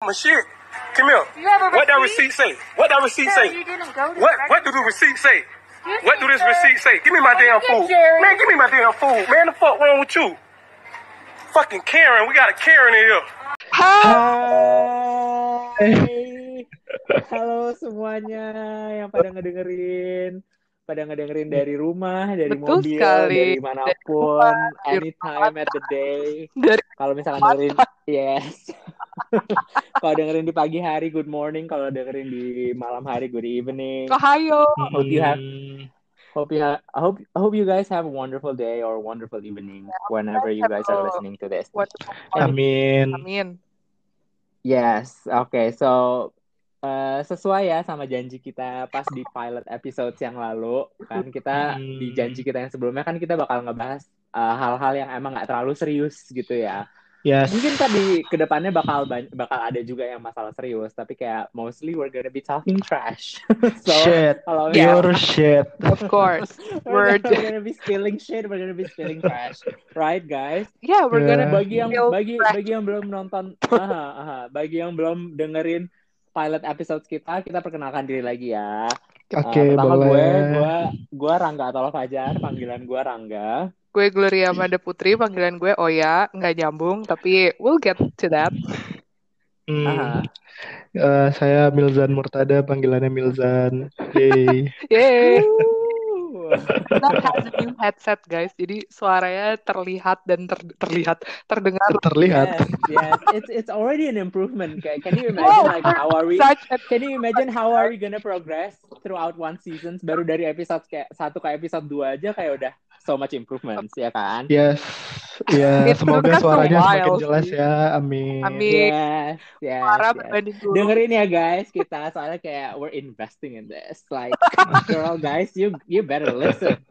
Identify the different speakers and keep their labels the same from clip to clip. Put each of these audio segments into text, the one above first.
Speaker 1: my shit. Come here.
Speaker 2: You
Speaker 1: What that
Speaker 2: receipt?
Speaker 1: receipt say? What that receipt say?
Speaker 2: you didn't go to
Speaker 1: What what do the receipt say?
Speaker 2: Excuse
Speaker 1: What
Speaker 2: me,
Speaker 1: do this
Speaker 2: sir.
Speaker 1: receipt say? Give me my damn food.
Speaker 2: Jerry.
Speaker 1: Man, give me my damn food. Man, the fuck wrong with you? Fucking Karen. We got a Karen in here.
Speaker 3: Hai, halo semuanya yang pada ngedengerin, pada ngedengerin dari rumah, dari
Speaker 4: Betul
Speaker 3: mobil,
Speaker 4: sekali.
Speaker 3: dari mana pun,
Speaker 4: Dari
Speaker 3: anytime at the day.
Speaker 4: Dari
Speaker 3: Kalau misalkan dengerin, yes. Kalau dengerin di pagi hari, good morning. Kalau dengerin di malam hari, good evening.
Speaker 4: Ohio.
Speaker 3: Hope you have, hope you have, I hope, I hope you guys have a wonderful day or a wonderful evening whenever you guys are listening to this.
Speaker 4: Wonderful.
Speaker 5: Amin.
Speaker 4: Amin.
Speaker 3: Yes, oke. So eh, sesuai ya sama janji kita pas di pilot episode yang lalu kan kita
Speaker 5: Hmm.
Speaker 3: di janji kita yang sebelumnya kan kita bakal ngebahas eh, hal-hal yang emang nggak terlalu serius gitu ya.
Speaker 5: Yes.
Speaker 3: Mungkin tadi ke depannya bakal bakal ada juga yang masalah serius, tapi kayak mostly we're gonna be talking trash. so
Speaker 5: Shit.
Speaker 3: kalau
Speaker 4: Yeah.
Speaker 5: Pure shit.
Speaker 4: Of course.
Speaker 3: we're,
Speaker 4: We're
Speaker 3: gonna be spilling shit, we're gonna be spilling trash, right guys?
Speaker 4: yeah, we're
Speaker 5: Yeah.
Speaker 4: gonna
Speaker 3: bagi yang bagi bagi yang belum nonton aha, aha, bagi yang belum dengerin pilot episode kita kita perkenalkan diri lagi ya
Speaker 5: Oke,
Speaker 3: Eh, pertama gue
Speaker 5: boleh.
Speaker 3: gue gue Rangga atau Fajar panggilan gue Rangga
Speaker 4: Gue Gloria Mada Putri, panggilan gue Oya, nggak nyambung, tapi we'll get to that.
Speaker 5: Hmm.
Speaker 3: Aha.
Speaker 5: Eh, saya Milzan Murtada, panggilannya Milzan. Yeay.
Speaker 4: Yeay. Kita has a new headset, guys. Jadi suaranya terlihat dan ter- terlihat, terdengar.
Speaker 5: Terlihat.
Speaker 3: yes yes it's it's already an improvement Kayak, can you imagine like how are we
Speaker 4: Such a
Speaker 3: can you imagine how are we gonna progress throughout one seasons baru dari episode kayak satu ke episode dua aja kayak udah so much improvements ya kan
Speaker 5: Yes. Ya,
Speaker 4: took
Speaker 5: semoga suaranya semakin jelas
Speaker 4: sih.
Speaker 5: ya. Amin.
Speaker 4: Amin.
Speaker 3: Yes, yes,
Speaker 4: Suara
Speaker 3: yes. Dengerin ya guys, kita soalnya kayak we're investing in this. Like, girl, guys, you you better listen.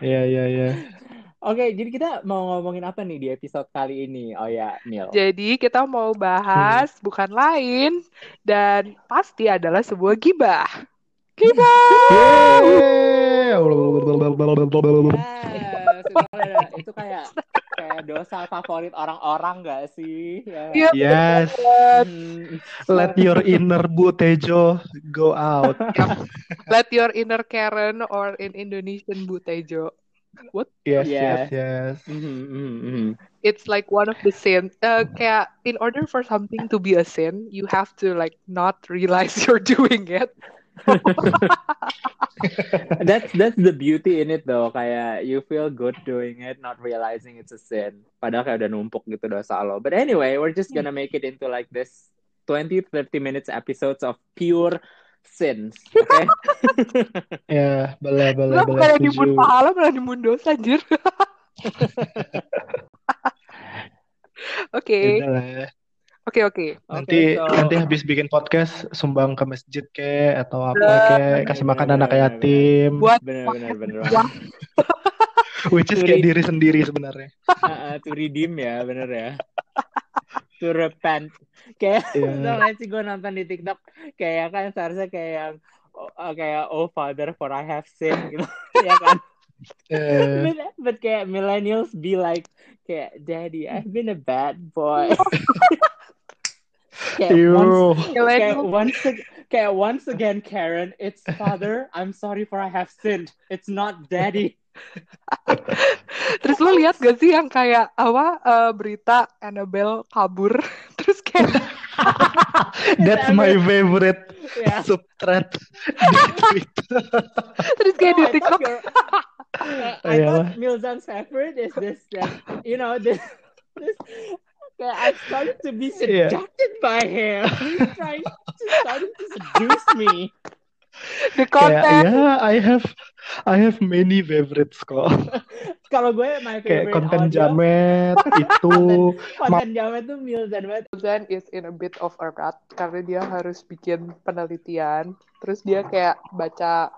Speaker 5: Iya, iya, iya.
Speaker 3: Oke, jadi kita mau ngomongin apa nih di episode kali ini? Oh ya, Neil.
Speaker 4: Jadi kita mau bahas bukan lain dan pasti adalah sebuah gibah. Gibah.
Speaker 5: Yeay.
Speaker 3: Yes, itu, kayak- kayak dosa favorit orang-orang gak sih? Ya.
Speaker 4: Iya.
Speaker 5: Yes.
Speaker 3: Hmm,
Speaker 5: Let your inner Bu Tejo go out.
Speaker 4: Let your inner Karen or in Indonesian Butejo. What?
Speaker 5: Yes,
Speaker 3: Yeah.
Speaker 5: yes, yes.
Speaker 3: mhm, mhm, mhm.
Speaker 4: It's like one of the sin. Uh, kayak in order for something to be a sin, you have to like not realize you're doing it.
Speaker 3: That's that's the beauty in it though. Kayak you feel good doing it, not realizing it's a sin. Padahal kayak udah numpuk gitu dosa lo. But anyway, we're just gonna make it into like this 20 30 minutes episodes of pure sins. Okay?
Speaker 5: Ya, boleh, boleh, boleh.
Speaker 4: bukan nimbun
Speaker 5: Setuju.
Speaker 4: pahala malah nimbun dosa anjir. Oke,
Speaker 5: Udah lah ya.
Speaker 4: oke, oke.
Speaker 5: Nanti
Speaker 3: so-
Speaker 5: nanti habis bikin podcast sumbang ke masjid ke atau apa ke kasih
Speaker 3: bener,
Speaker 5: makan
Speaker 3: bener,
Speaker 5: anak
Speaker 3: bener,
Speaker 5: yatim
Speaker 4: Buat
Speaker 3: bener bener bener.
Speaker 4: Wah.
Speaker 5: which is kayak diri sendiri sebenarnya.
Speaker 3: Uh, to redeem ya, bener ya. To repent. Kayak tau gak sih gue nonton di TikTok kayak kan seharusnya kayak yang oh, uh, kayak oh father for I have sinned gitu ya kan.
Speaker 5: Eh,
Speaker 3: but, but kayak millennials be like kayak daddy I've been a bad boy. Kayak once kayak once kayak once again Karen it's father I'm sorry for I have sinned. It's not daddy.
Speaker 4: Terus lo lihat gak sih yang kayak apa eh, berita Annabelle kabur, terus kayak
Speaker 5: That's my favorite
Speaker 3: Ya.
Speaker 5: subthread di Twitter.
Speaker 4: terus kayak
Speaker 3: Oh,
Speaker 4: di
Speaker 3: I thought
Speaker 4: TikTok
Speaker 3: your- I- thought Milzan's favorite is this, that, you know, this, this. Okay, I'm starting to be seducted by him. He's trying to starting to seduce me.
Speaker 4: the
Speaker 5: Kayak
Speaker 4: content.
Speaker 5: ya, I have I have many favorites kok.
Speaker 3: Kalau gue my
Speaker 5: Kayak
Speaker 3: favorite
Speaker 5: konten
Speaker 3: audio,
Speaker 5: jamet itu
Speaker 3: konten jamet tuh Milzan banget.
Speaker 4: Zan is in a bit of a rut karena dia harus bikin penelitian. Terus dia kayak baca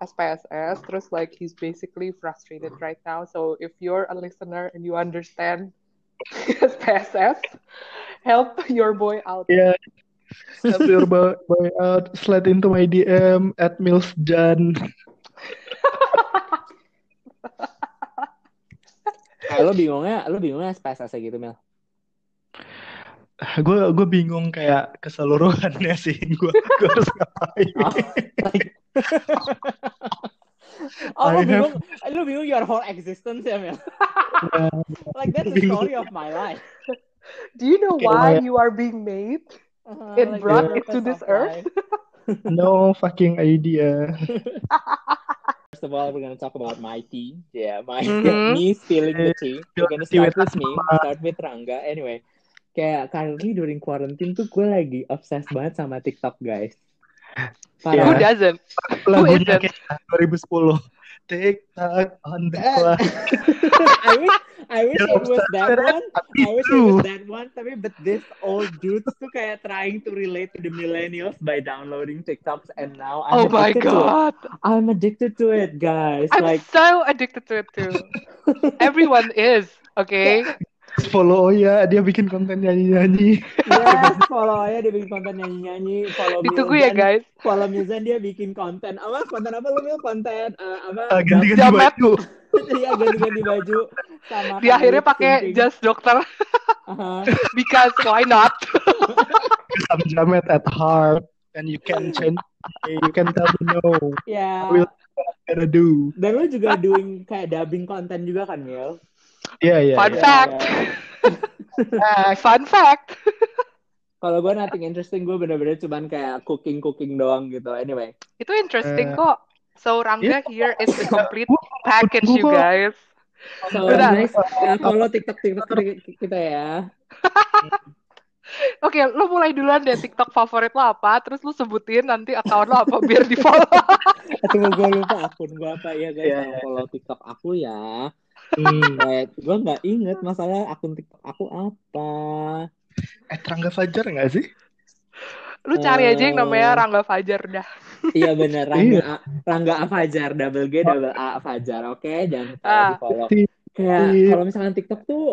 Speaker 4: SPSS. Terus like he's basically frustrated right now. So if you're a listener and you understand SPSS, help your boy out.
Speaker 5: ya help your boy, boy out slide into my DM at milsjan.
Speaker 3: Eh, lo bingungnya, lo bingungnya SPSS gitu Mil.
Speaker 5: gue gue bingung kayak keseluruhannya sih gue gue harus ngapain
Speaker 3: Oh, like, oh, lu
Speaker 5: I
Speaker 3: bingung, lu bingung your whole existence ya, Mel? Like that's the story of my life.
Speaker 4: Do you know
Speaker 5: Kayak
Speaker 4: why
Speaker 5: kayak-
Speaker 4: you are being made?
Speaker 3: Uh,
Speaker 4: It
Speaker 3: like
Speaker 4: brought it
Speaker 3: purpose
Speaker 4: to this earth?
Speaker 5: no fucking idea
Speaker 3: First of all, we're gonna talk about my tea. Yeah, my
Speaker 4: Mhm.
Speaker 3: me spilling the tea. We're gonna start
Speaker 5: with
Speaker 3: with me, start with Rangga. Anyway, kayak currently during quarantine tuh gue lagi obsessed banget sama TikTok, guys.
Speaker 5: Iya.
Speaker 4: Who doesn't?
Speaker 5: lagunya
Speaker 4: isn't?
Speaker 5: kayak 2010 TikTok on the eh. clock
Speaker 3: I wish, I wish
Speaker 5: You're
Speaker 3: it was that one. I wish it was that one. Tapi but this old dudes tuh kayak trying to relate to the millennials by downloading TikToks, and now I'm
Speaker 4: Oh my
Speaker 3: addicted to it.
Speaker 4: god.
Speaker 3: I'm addicted to it, guys.
Speaker 4: I'm
Speaker 3: like,
Speaker 4: so addicted to it too. Everyone is, okay?
Speaker 5: Follow Oya dia bikin konten nyanyi-nyanyi
Speaker 3: yes, follow aja dia bikin konten nyanyi-nyanyi. Follow
Speaker 4: Ditunggu
Speaker 3: Milzan,
Speaker 4: ya guys.
Speaker 3: Follow Milzan dia bikin konten apa? Konten apa lu Mil? Konten eh, apa?
Speaker 5: Ah, ganti-ganti
Speaker 4: Jamet.
Speaker 5: baju
Speaker 3: Iya ganti-ganti baju sama
Speaker 4: Di akhirnya pakai jas dokter
Speaker 3: Aha.
Speaker 4: because why not?
Speaker 5: I'm Jamet at heart and you can change you can tell me no
Speaker 3: Ya.
Speaker 5: I will gotta do
Speaker 3: Dan lu juga doing kayak dubbing konten juga kan, Mil?
Speaker 5: Iya iya
Speaker 4: Fun
Speaker 5: iya.
Speaker 4: fact.
Speaker 3: Ya.
Speaker 4: Fun fact.
Speaker 3: Kalau gue nothing interesting, gue bener-bener cuman kayak cooking-cooking doang gitu. Anyway.
Speaker 4: Itu interesting
Speaker 5: Eh,
Speaker 4: kok. So Rangga
Speaker 5: iya.
Speaker 4: here is the complete package you guys.
Speaker 3: So
Speaker 4: Udah.
Speaker 3: guys, uh, follow TikTok-TikTok kita ya.
Speaker 4: Oke, lo mulai duluan deh TikTok favorit lo apa, terus lo sebutin nanti account lo apa biar di follow.
Speaker 3: Tunggu gue lupa akun gue apa ya guys. Tolong
Speaker 5: iya.
Speaker 3: follow TikTok aku ya.
Speaker 5: Hmm.
Speaker 3: Wait, gue nggak inget masalah akun TikTok aku apa.
Speaker 5: eh Rangga Fajar nggak sih
Speaker 4: Lu cari aja yang namanya
Speaker 3: Eh.
Speaker 4: Rangga Fajar dah.
Speaker 3: Iya bener, Rangga,
Speaker 5: Iya.
Speaker 3: A, Rangga A Fajar, double G, double A Fajar, oke? Jangan lupa
Speaker 4: Ah.
Speaker 3: di follow. Kayak kalau misalkan TikTok tuh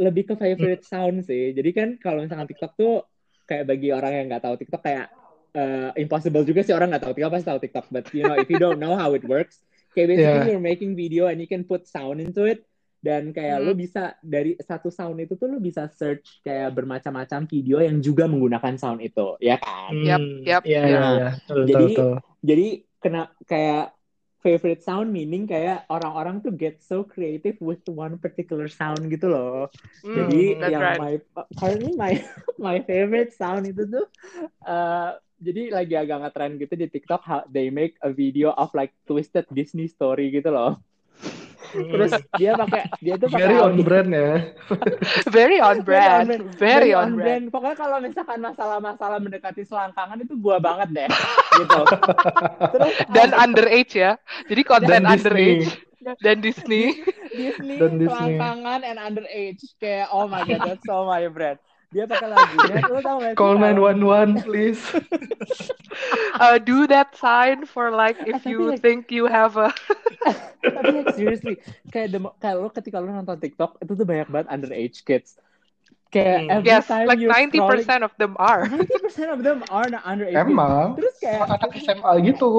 Speaker 3: lebih ke favorite sound sih. Jadi kan kalau misalkan TikTok tuh kayak bagi orang yang nggak tahu TikTok kayak eh, impossible juga sih orang nggak tahu TikTok pasti tahu TikTok. But you know if you don't know how it works, kayak basically
Speaker 5: Yeah.
Speaker 3: you're making video and you can put sound into it. Dan kayak
Speaker 4: Hmm.
Speaker 3: lu bisa dari satu sound itu tuh lu bisa search kayak bermacam-macam video yang juga menggunakan sound itu, ya kan?
Speaker 4: Yap,
Speaker 5: Hmm. iya
Speaker 3: yap.
Speaker 5: iya iya betul betul
Speaker 3: Jadi- Jadi kena kayak favorite sound meaning kayak orang-orang tuh get so creative with one particular sound gitu loh.
Speaker 4: Hmm,
Speaker 3: Jadi yang
Speaker 4: right.
Speaker 3: my currently my my favorite sound itu tuh uh, jadi lagi agak ngetrend gitu di TikTok how they make a video of like twisted Disney story gitu loh. Terus dia pakai dia tuh pakai
Speaker 5: very on brand ya
Speaker 4: Very on brand.
Speaker 3: Very
Speaker 4: Very on brand.
Speaker 3: Pokoknya kalau misalkan masalah-masalah mendekati selangkangan itu gua banget deh. gitu. Terus
Speaker 4: Dan underage ya. Jadi konten
Speaker 5: Disney.
Speaker 4: underage. Dan Disney.
Speaker 3: Disney,
Speaker 5: Dan Disney.
Speaker 3: selangkangan and underage kayak oh my god that's so my brand dia pakai lagunya lu tau gak sih?
Speaker 5: Call
Speaker 3: kalau-
Speaker 5: 911 please.
Speaker 4: Uh, do that sign for like if you
Speaker 3: like-
Speaker 4: think you have a
Speaker 3: tapi like seriously kayak lu ketika lu nonton TikTok itu tuh banyak banget underage kids. Kayak
Speaker 5: Hmm.
Speaker 3: every
Speaker 4: yes,
Speaker 3: time
Speaker 4: like
Speaker 3: you're
Speaker 4: 90% of them are.
Speaker 3: scrolling, 90% of them are not underage
Speaker 5: emang?
Speaker 3: Terus kayak
Speaker 5: anak SMA gitu?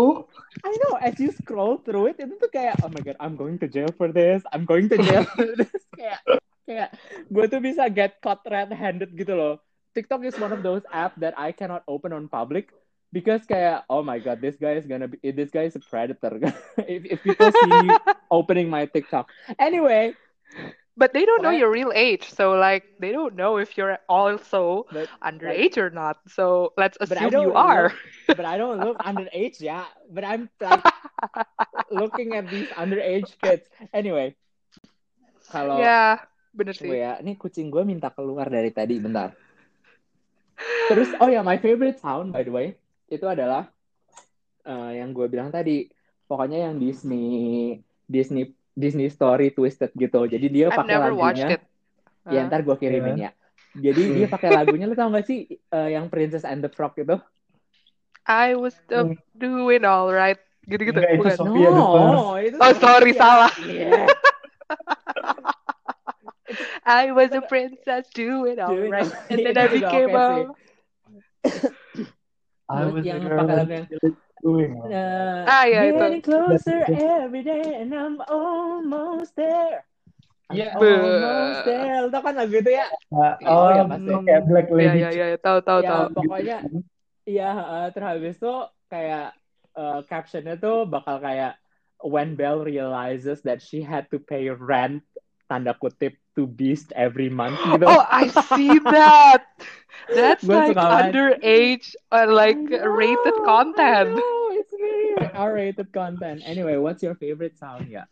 Speaker 3: I know as you scroll through it itu tuh kayak oh my god I'm going to jail for this I'm going to jail for this. Kayak kayak gue tuh bisa get caught red-handed gitu loh. TikTok is one of those app that I cannot open on public because kayak oh my god this guy is gonna be this guy is a predator. If, if people see me opening my TikTok. Anyway.
Speaker 4: But they don't know your real age. So like they don't know if you're also
Speaker 3: but
Speaker 4: underage or not. So let's assume you are.
Speaker 3: look- but I don't look underage yeah. But I'm like looking at these underage kids. Anyway. Hello.
Speaker 4: Ya, bener
Speaker 3: Gue
Speaker 4: sih.
Speaker 3: ya, ini kucing gue minta keluar dari tadi, bentar. Terus, oh ya, my favorite sound, by the way, itu adalah eh, yang gue bilang tadi. Pokoknya yang Disney, Disney, Disney Story Twisted gitu. Jadi dia pakai lagunya.
Speaker 4: it.
Speaker 3: Ya,
Speaker 4: Uh,
Speaker 3: ntar gue kirimin ya. Jadi dia pakai lagunya, lu tau gak sih eh, yang Princess and the Frog itu?
Speaker 4: I was the doing all right. Gitu-gitu.
Speaker 5: Enggak, itu
Speaker 4: bukan?
Speaker 5: Sophia
Speaker 3: no, itu
Speaker 4: Oh, sorry,
Speaker 3: Sophia.
Speaker 4: salah.
Speaker 3: Iya.
Speaker 4: I was a princess doing all
Speaker 3: Doing
Speaker 4: right. And then
Speaker 3: Itu
Speaker 4: I became a...
Speaker 5: I was
Speaker 3: yang
Speaker 5: the girl
Speaker 3: pakai lagu yang
Speaker 5: doing
Speaker 3: Uh,
Speaker 4: Ah, ya, itu.
Speaker 3: getting closer every day and I'm almost there.
Speaker 5: Iya.
Speaker 3: Almost there. Tau kan lagu itu ya?
Speaker 5: Nah,
Speaker 3: Oh,
Speaker 5: oh,
Speaker 3: ya, pasti.
Speaker 5: kayak Black
Speaker 4: Iya
Speaker 5: Lady.
Speaker 4: iya iya tahu tahu
Speaker 3: Ya,
Speaker 4: tahu.
Speaker 3: pokoknya Iya, uh, terus habis itu kayak uh, captionnya tuh bakal kayak when Belle realizes that she had to pay rent tanda kutip to Beast every month gitu.
Speaker 4: Oh, I see that. That's like underage or like
Speaker 3: I know,
Speaker 4: rated content.
Speaker 3: know, it's really R-rated content. Anyway, what's your favorite sound ya?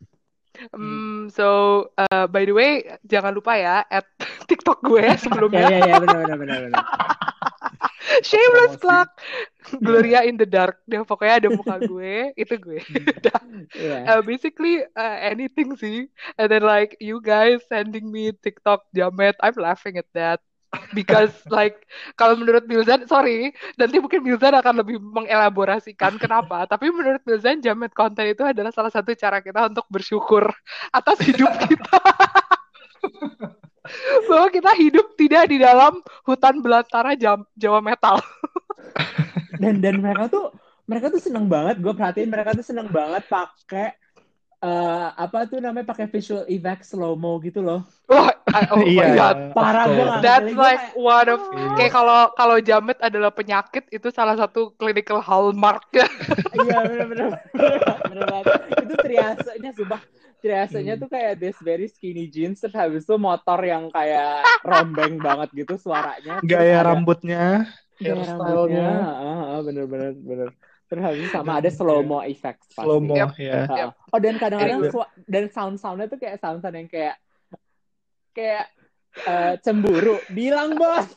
Speaker 4: Hmm, so uh, by the way, jangan lupa ya at TikTok gue
Speaker 3: Ya
Speaker 4: sebelumnya.
Speaker 3: ya ya benar benar benar benar.
Speaker 4: Shameless plug. Gloria in the dark. Dia pokoknya ada muka gue, itu gue. Udah.
Speaker 3: Iya.
Speaker 4: Uh, basically uh, anything sih. And then like you guys sending me TikTok jamet, I'm laughing at that. Because like kalau menurut Milzan, sorry, nanti mungkin Milzan akan lebih mengelaborasikan kenapa. Tapi menurut Milzan, jamet konten itu adalah salah satu cara kita untuk bersyukur atas hidup kita. Bahwa kita hidup tidak di dalam hutan belantara Jawa metal.
Speaker 3: dan dan mereka tuh mereka tuh seneng banget gue perhatiin mereka tuh seneng banget pakai eh, apa tuh namanya pakai visual effect slow mo gitu loh
Speaker 4: Wah, oh my
Speaker 5: Iya.
Speaker 4: god.
Speaker 3: parah
Speaker 5: Betul.
Speaker 4: That's like one of
Speaker 5: Iya.
Speaker 4: kayak kalau kalau jamet adalah penyakit itu salah satu clinical hallmark.
Speaker 3: iya bener bener bener banget itu triasenya sumpah triasenya tuh kayak this very skinny jeans terus habis itu motor yang kayak rombeng banget gitu suaranya
Speaker 5: Gaya
Speaker 3: ada-
Speaker 5: rambutnya,
Speaker 3: gaya
Speaker 5: hairstyle-nya,
Speaker 3: rambutnya ah, ah, bener bener bener terus habis itu sama ada slow mo effects pasti.
Speaker 5: slow mo
Speaker 4: Yep.
Speaker 5: ya.
Speaker 3: Ah, ah. oh dan kadang-kadang dan sound soundnya tuh kayak sound sound yang kayak kayak eh, cemburu bilang bos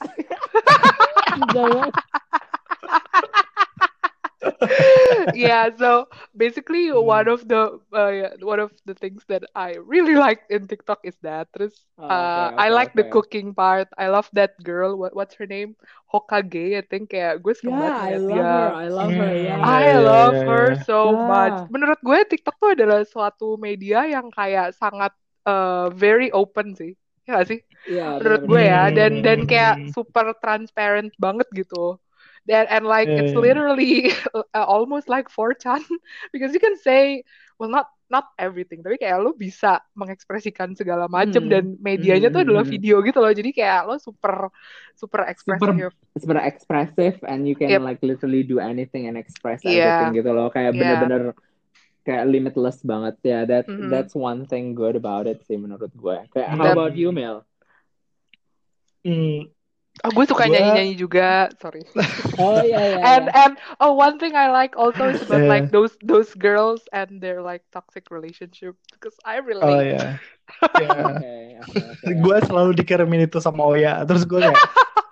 Speaker 3: Jangan.
Speaker 4: yeah, so basically one of the uh, yeah, one of the things that I really like in TikTok is that. Terus
Speaker 3: Oh,
Speaker 4: uh,
Speaker 3: okay,
Speaker 4: I
Speaker 3: okay,
Speaker 4: like the
Speaker 3: okay.
Speaker 4: cooking part. I love that girl. What what's her name? Hokage. I think kayak gue suka
Speaker 3: yeah
Speaker 4: banget
Speaker 3: I love
Speaker 4: dia.
Speaker 3: her I love her
Speaker 5: Hmm.
Speaker 3: yeah
Speaker 4: I
Speaker 5: Iya, iya,
Speaker 4: love
Speaker 5: iya,
Speaker 4: her
Speaker 5: iya.
Speaker 4: so
Speaker 3: Yeah.
Speaker 4: much. Menurut gue TikTok tuh adalah suatu media yang kayak sangat uh, very open sih. Ya gak sih?
Speaker 3: Iya,
Speaker 4: Menurut
Speaker 3: bener,
Speaker 4: gue
Speaker 3: bener,
Speaker 4: ya
Speaker 3: bener,
Speaker 4: dan dan kayak super transparent banget gitu. Dan and like
Speaker 5: Iya,
Speaker 4: it's
Speaker 5: iya.
Speaker 4: literally uh, almost like 4chan because you can say well not not everything tapi kayak lo bisa mengekspresikan segala macam
Speaker 3: Hmm.
Speaker 4: dan medianya tuh
Speaker 3: Hmm,
Speaker 4: adalah
Speaker 3: hmm.
Speaker 4: video gitu loh. Jadi kayak lo super super expressive.
Speaker 3: super expressive and you can
Speaker 4: Yep.
Speaker 3: like literally do anything and express
Speaker 4: Yeah.
Speaker 3: everything gitu loh kayak
Speaker 4: Yeah.
Speaker 3: bener-bener kayak limitless banget ya that
Speaker 4: Mhm.
Speaker 3: that's one thing good about it sih menurut gue kayak how
Speaker 4: That-
Speaker 3: about you Mel
Speaker 5: Hmm,
Speaker 4: Oh, gue suka
Speaker 5: Gua-
Speaker 4: nyanyi-nyanyi juga. Sorry.
Speaker 3: oh iya iya
Speaker 4: and
Speaker 3: iya.
Speaker 4: and oh one thing I like also is about
Speaker 5: Yeah.
Speaker 4: like those those girls and their like toxic relationship because I relate.
Speaker 5: oh ya. Ya.
Speaker 3: Oke, oke, oke.
Speaker 5: Gue selalu dikirimin itu sama Oya, terus gue kayak,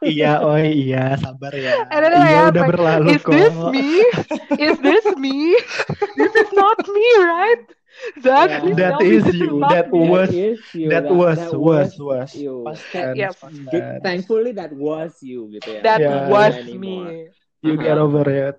Speaker 5: iya, oh iya, sabar ya.
Speaker 4: And then
Speaker 5: Iya, udah
Speaker 4: like,
Speaker 5: berlalu
Speaker 4: Is
Speaker 5: kok.
Speaker 4: this me? Is this me? this is not me, right? That
Speaker 3: Yeah.
Speaker 4: please
Speaker 5: That is you. That was
Speaker 3: is you
Speaker 5: that was
Speaker 3: that
Speaker 5: was was
Speaker 3: you
Speaker 5: past
Speaker 3: Kayak-
Speaker 5: tense,
Speaker 4: Yes.
Speaker 5: past
Speaker 3: Good-
Speaker 5: tense.
Speaker 3: thankfully that was you gitu ya
Speaker 4: That
Speaker 5: Yeah.
Speaker 4: was me.
Speaker 5: You get
Speaker 3: Uh-huh.
Speaker 5: over it.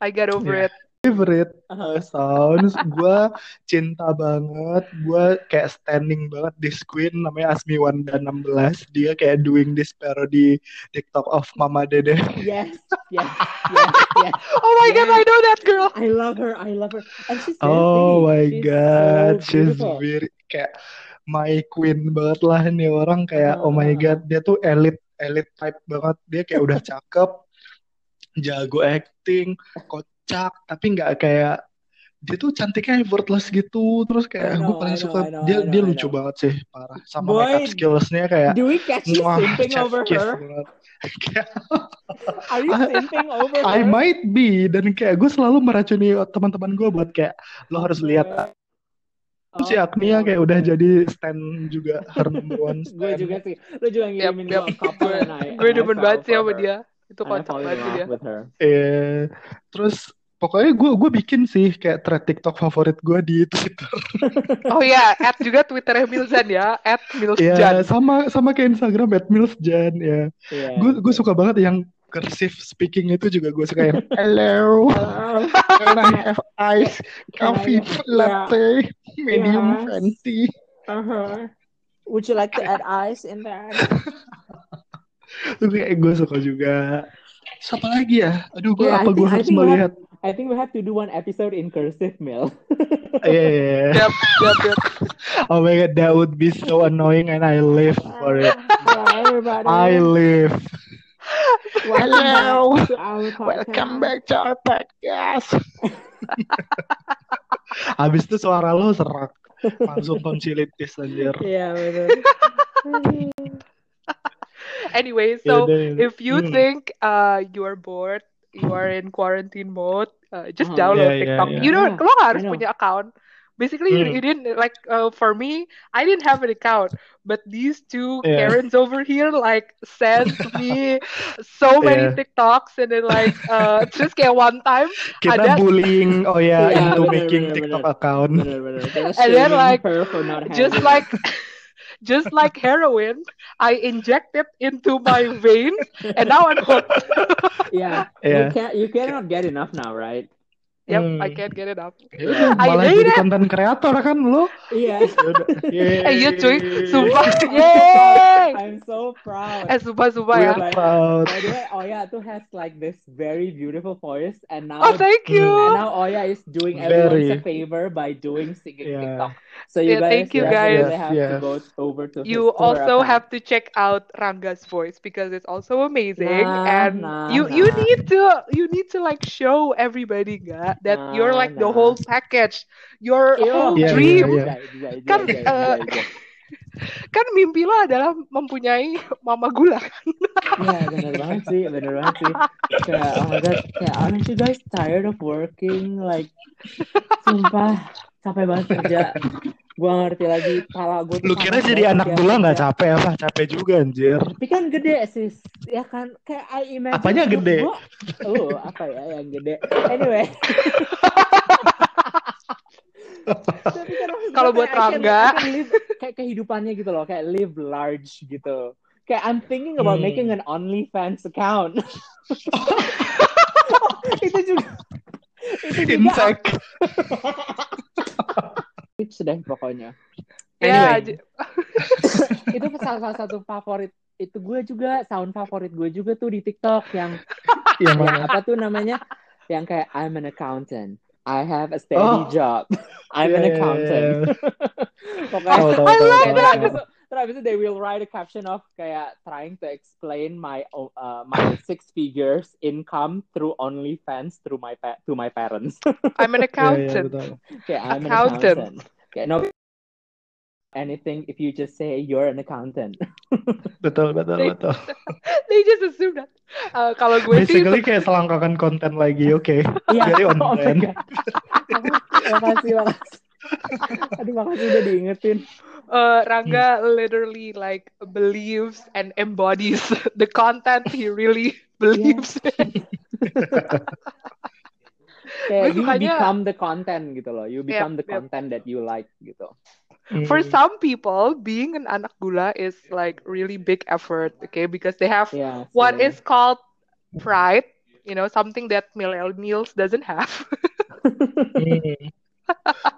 Speaker 4: I get over
Speaker 5: Yeah.
Speaker 4: it.
Speaker 5: Favorite
Speaker 3: Uh-huh.
Speaker 5: uh, sounds, gue cinta banget. Gue kayak standing banget di Queen namanya Asmi Wanda 16. Dia kayak doing this parody TikTok of Mama Dede.
Speaker 3: yes yes yes yes
Speaker 4: Oh my god,
Speaker 3: Yeah.
Speaker 4: I know that girl.
Speaker 3: I love her I love her and she's
Speaker 5: Oh my
Speaker 3: She's
Speaker 5: god,
Speaker 3: so
Speaker 5: she's very kayak my queen banget lah nih orang kayak oh my god dia tuh elite elite type banget dia kayak udah cakep jago acting kocak tapi nggak kayak dia tuh cantiknya effortless gitu terus
Speaker 3: I
Speaker 5: kayak gue paling
Speaker 3: I know,
Speaker 5: suka
Speaker 3: I know,
Speaker 5: dia
Speaker 3: I know,
Speaker 5: dia
Speaker 3: I
Speaker 5: lucu banget sih parah sama
Speaker 3: Boy,
Speaker 5: makeup skillsnya kayak
Speaker 3: Do we catch you simping over
Speaker 5: kiss
Speaker 3: her? Are you simping over
Speaker 5: I
Speaker 3: her?
Speaker 5: might be dan kayak gue selalu meracuni teman-teman gue buat kayak lo harus lihat
Speaker 3: Oh,
Speaker 5: si Agnia kayak udah jadi stand juga her number one
Speaker 3: Gue
Speaker 5: stand.
Speaker 3: juga sih. Lu juga
Speaker 4: Yep,
Speaker 3: ngirimin
Speaker 4: yep.
Speaker 3: gue couple
Speaker 4: Gue
Speaker 3: I,
Speaker 4: gue
Speaker 3: I
Speaker 4: demen banget sih sama dia. Itu
Speaker 3: I
Speaker 4: kocak banget sih dia.
Speaker 5: Eh, terus pokoknya gue gue bikin sih kayak thread TikTok favorit gue di Twitter.
Speaker 4: Oh ya, add juga Twitternya Milzan ya, add
Speaker 5: Ya
Speaker 4: Milzan.
Speaker 5: sama sama kayak Instagram @milsjan ya.
Speaker 3: Iya.
Speaker 5: Gue gue suka banget yang cursive speaking itu juga gue suka yang hello
Speaker 3: Hello.
Speaker 5: can I have ice coffee
Speaker 3: Yeah.
Speaker 5: latte medium
Speaker 3: Yes.
Speaker 5: venti.
Speaker 3: Uh-huh. Would you like to add ice in there?
Speaker 5: Itu kayak gue suka juga. Siapa lagi ya? Aduh, gue
Speaker 3: Yeah,
Speaker 5: apa gue harus melihat?
Speaker 3: I think we have to do one episode in cursive, Mel.
Speaker 5: Iya, iya, iya.
Speaker 4: Yep, yep, yep.
Speaker 5: Oh my god, that would be so annoying and I live for it.
Speaker 3: Yeah, everybody.
Speaker 5: I live.
Speaker 3: Welcome
Speaker 5: Hello.
Speaker 3: back to our podcast.
Speaker 5: Welcome back to our podcast. Habis itu suara lo serak. Langsung tonsilitis anjir.
Speaker 3: Iya benar.
Speaker 4: Anyway, so
Speaker 5: Yaudah.
Speaker 4: if you
Speaker 5: Hmm.
Speaker 4: think uh you are bored, you are in quarantine mode, uh, just
Speaker 3: Oh,
Speaker 4: download
Speaker 5: yeah, yeah,
Speaker 4: TikTok.
Speaker 5: yeah.
Speaker 4: You don't,
Speaker 3: Yeah,
Speaker 4: lo nggak harus
Speaker 3: I know.
Speaker 4: punya account. Basically, you,
Speaker 5: Hmm.
Speaker 4: you didn't like uh, for me, I didn't have an account, but these two
Speaker 5: Yeah.
Speaker 4: Karens over here like sent me so many
Speaker 5: Yeah.
Speaker 4: TikToks and then like uh terus kayak one time
Speaker 5: Kita
Speaker 4: ada-
Speaker 5: bullying, oh ya,
Speaker 3: Iya,
Speaker 5: into
Speaker 3: bener,
Speaker 5: making
Speaker 3: bener,
Speaker 5: TikTok
Speaker 3: bener.
Speaker 5: account.
Speaker 3: Benar benar. Kita
Speaker 4: And then, like,
Speaker 3: her for not
Speaker 4: just like just like heroin, I inject it into my veins and now I'm hooked.
Speaker 3: yeah,
Speaker 5: Yeah.
Speaker 3: you can't you cannot get enough now, right?
Speaker 4: Yep,
Speaker 5: Hmm.
Speaker 4: I can't get it up.
Speaker 5: Ya,
Speaker 4: I
Speaker 5: malah
Speaker 4: hate
Speaker 5: jadi
Speaker 4: it.
Speaker 5: konten kreator kan lo.
Speaker 3: Iya.
Speaker 5: Yaudah.
Speaker 4: Eh iya cuy, sumpah. Yeay.
Speaker 3: I'm so proud.
Speaker 4: Eh sumpah sumpah
Speaker 5: We're
Speaker 4: ya.
Speaker 5: proud.
Speaker 3: By the way, Oya tuh has like this very beautiful voice, and now
Speaker 4: Oh thank you.
Speaker 3: and now Oya is doing everyone
Speaker 5: Very.
Speaker 3: a favor by doing singing
Speaker 5: Yeah.
Speaker 3: TikTok. So you
Speaker 4: Yeah,
Speaker 3: guys
Speaker 4: thank you,
Speaker 3: definitely
Speaker 5: guys.
Speaker 3: have
Speaker 5: Yes,
Speaker 3: to go over to
Speaker 4: You also
Speaker 3: account.
Speaker 4: have to check out Ranga's voice because it's also amazing
Speaker 3: Nah,
Speaker 4: and
Speaker 3: nah,
Speaker 4: you you need to you need to like show everybody nggak that you're
Speaker 3: Nah,
Speaker 4: like the
Speaker 3: nah.
Speaker 4: whole package. Your
Speaker 3: Ew.
Speaker 4: whole
Speaker 5: Yeah,
Speaker 4: dream.
Speaker 5: yeah,
Speaker 3: jai,
Speaker 4: Kan, uh. Kan mimpi lo adalah mempunyai mama gula.
Speaker 3: Iya bener banget sih, bener banget sih. Kayak oh my god, kayak aren't you guys tired of working? Like, sumpah capek banget kerja. Gua ngerti lagi, pala gue
Speaker 5: Lu kira jadi anak gula nggak capek apa? Capek juga anjir.
Speaker 3: Tapi kan gede sis, ya kan? Kayak I imagine.
Speaker 5: Apanya gede?
Speaker 3: gua- oh, apa ya yang gede? Anyway. Tapi kan
Speaker 4: Kalau buat Rangga.
Speaker 3: Kayak kehidupannya gitu loh, kayak live large gitu. Kayak I'm thinking about
Speaker 5: Hmm.
Speaker 3: making an OnlyFans account. itu juga itu juga
Speaker 5: Insect.
Speaker 3: tips deh pokoknya.
Speaker 4: Ya,
Speaker 3: Anyway. itu salah, salah satu favorit itu gue juga sound favorit gue juga tuh di TikTok yang
Speaker 5: Yang
Speaker 3: yang
Speaker 5: mana?
Speaker 3: apa tuh namanya yang kayak I'm an accountant I have a steady
Speaker 5: Oh.
Speaker 3: job I'm an
Speaker 5: Iya, iya,
Speaker 3: accountant pokoknya
Speaker 5: Tahu, tahu,
Speaker 4: I
Speaker 5: tahu,
Speaker 4: love that.
Speaker 3: Terus habis itu they will write a caption of kayak trying to explain my uh, my six figures income through OnlyFans through my pa- to my parents
Speaker 4: I'm an accountant.
Speaker 5: betul.
Speaker 3: kayak I'm an
Speaker 4: Accountant.
Speaker 3: accountant kayak no anything if you just say you're an accountant
Speaker 5: Betul, betul,
Speaker 4: They-
Speaker 5: betul.
Speaker 4: They just assume that. Uh, kalau gue sih
Speaker 5: Basically kayak selangkangan konten lagi, oke.
Speaker 3: Iya,
Speaker 5: Jadi on
Speaker 3: oh
Speaker 5: brand.
Speaker 3: God. makasih, makasih. Aduh, makasih udah diingetin.
Speaker 4: Uh, Rangga literally like believes and embodies the content he really believes.
Speaker 3: Kayak
Speaker 4: Gue
Speaker 3: you
Speaker 4: sukanya-
Speaker 3: become the content gitu loh. You become the
Speaker 4: yep.
Speaker 3: content that you like gitu.
Speaker 4: For
Speaker 5: Hmm.
Speaker 4: some people, being an anak gula is like really big effort, okay? Because they have
Speaker 3: Iya.
Speaker 4: what
Speaker 3: sih.
Speaker 4: is called pride, you know, something that millennials doesn't have.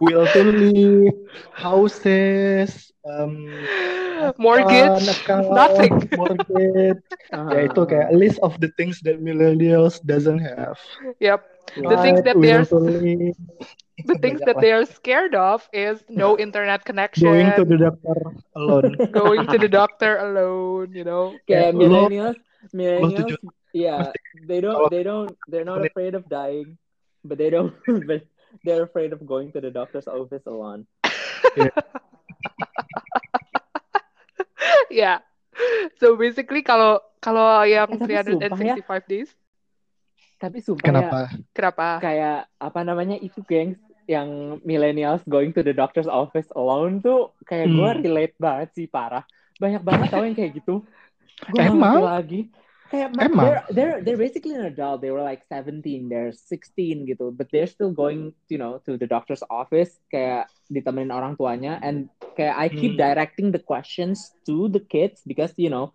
Speaker 5: Will to live, houses, um,
Speaker 4: Mortgage,
Speaker 5: account,
Speaker 4: nothing.
Speaker 5: mortgage.
Speaker 3: Ah,
Speaker 5: Ya itu kayak a list of the things that millennials doesn't have.
Speaker 4: Yep.
Speaker 3: iya.
Speaker 4: The things that they're
Speaker 5: to
Speaker 4: the things that they are scared of is no internet connection,
Speaker 5: going to the doctor alone.
Speaker 4: going to the doctor alone, you know.
Speaker 3: kayak
Speaker 5: Ya,
Speaker 3: millennials, millennials, yeah, they don't, they don't, they're not afraid of dying, but they don't, but they're afraid of going to the doctor's office alone.
Speaker 4: yeah. So basically kalau kalau yang
Speaker 3: Eh, tapi sumpah ya.
Speaker 4: 365 days,
Speaker 3: Tapi sumpah ya,
Speaker 5: Kenapa?
Speaker 4: kenapa?
Speaker 3: kayak apa namanya itu gengs yang millennials going to the doctor's office alone tuh kayak gue
Speaker 5: Hmm.
Speaker 3: relate banget sih parah banyak banget tau yang kayak gitu gue
Speaker 5: Emang?
Speaker 3: lagi kayak ma-
Speaker 5: Emang?
Speaker 3: they're, they're they're basically an adult. They were like 17 they're 16 gitu. But they're still going you know to the doctor's office. Kayak ditemenin orang tuanya. And kayak I keep
Speaker 5: Hmm.
Speaker 3: directing the questions to the kids because you know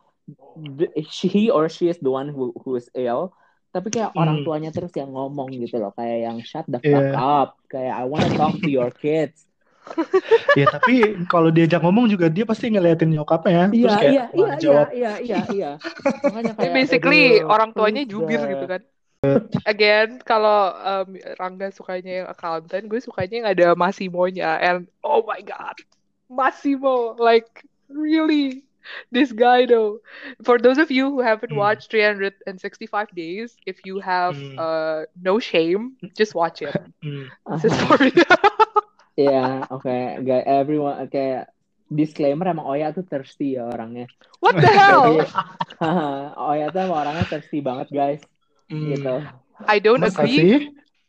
Speaker 3: the, she he or she is the one who who is ill. Tapi kayak orang
Speaker 5: Hmm.
Speaker 3: tuanya terus yang ngomong gitu loh. Kayak yang shut the fuck
Speaker 5: Yeah.
Speaker 3: up. Kayak I wanna talk to your kids
Speaker 5: Ya tapi kalau diajak ngomong juga dia pasti ngeliatin nyokapnya.
Speaker 3: Iya,
Speaker 5: Terus kayak
Speaker 3: iya, iya,
Speaker 5: jawab.
Speaker 3: iya, iya, iya. Makanya
Speaker 4: Ini
Speaker 3: kayak,
Speaker 4: basically
Speaker 3: aduh,
Speaker 4: orang tuanya
Speaker 3: please
Speaker 4: jubir gitu kan. Again, kalau um, Rangga sukanya yang accountant, gue sukanya yang ada Massimo-nya. And oh my god, Massimo, like really, this guy though. For those of you who haven't
Speaker 5: Hmm.
Speaker 4: watched 365 Days, if you have
Speaker 5: Hmm.
Speaker 4: uh, no shame, just watch it.
Speaker 5: Hmm.
Speaker 4: This is for you.
Speaker 3: Iya, oke, guys, everyone kayak disclaimer emang Oya tuh thirsty ya orangnya.
Speaker 4: What the hell?
Speaker 3: Jadi, Oya tuh emang orangnya thirsty banget guys,
Speaker 5: Hmm.
Speaker 3: gitu.
Speaker 4: I don't
Speaker 5: Masa
Speaker 4: agree.
Speaker 5: sih?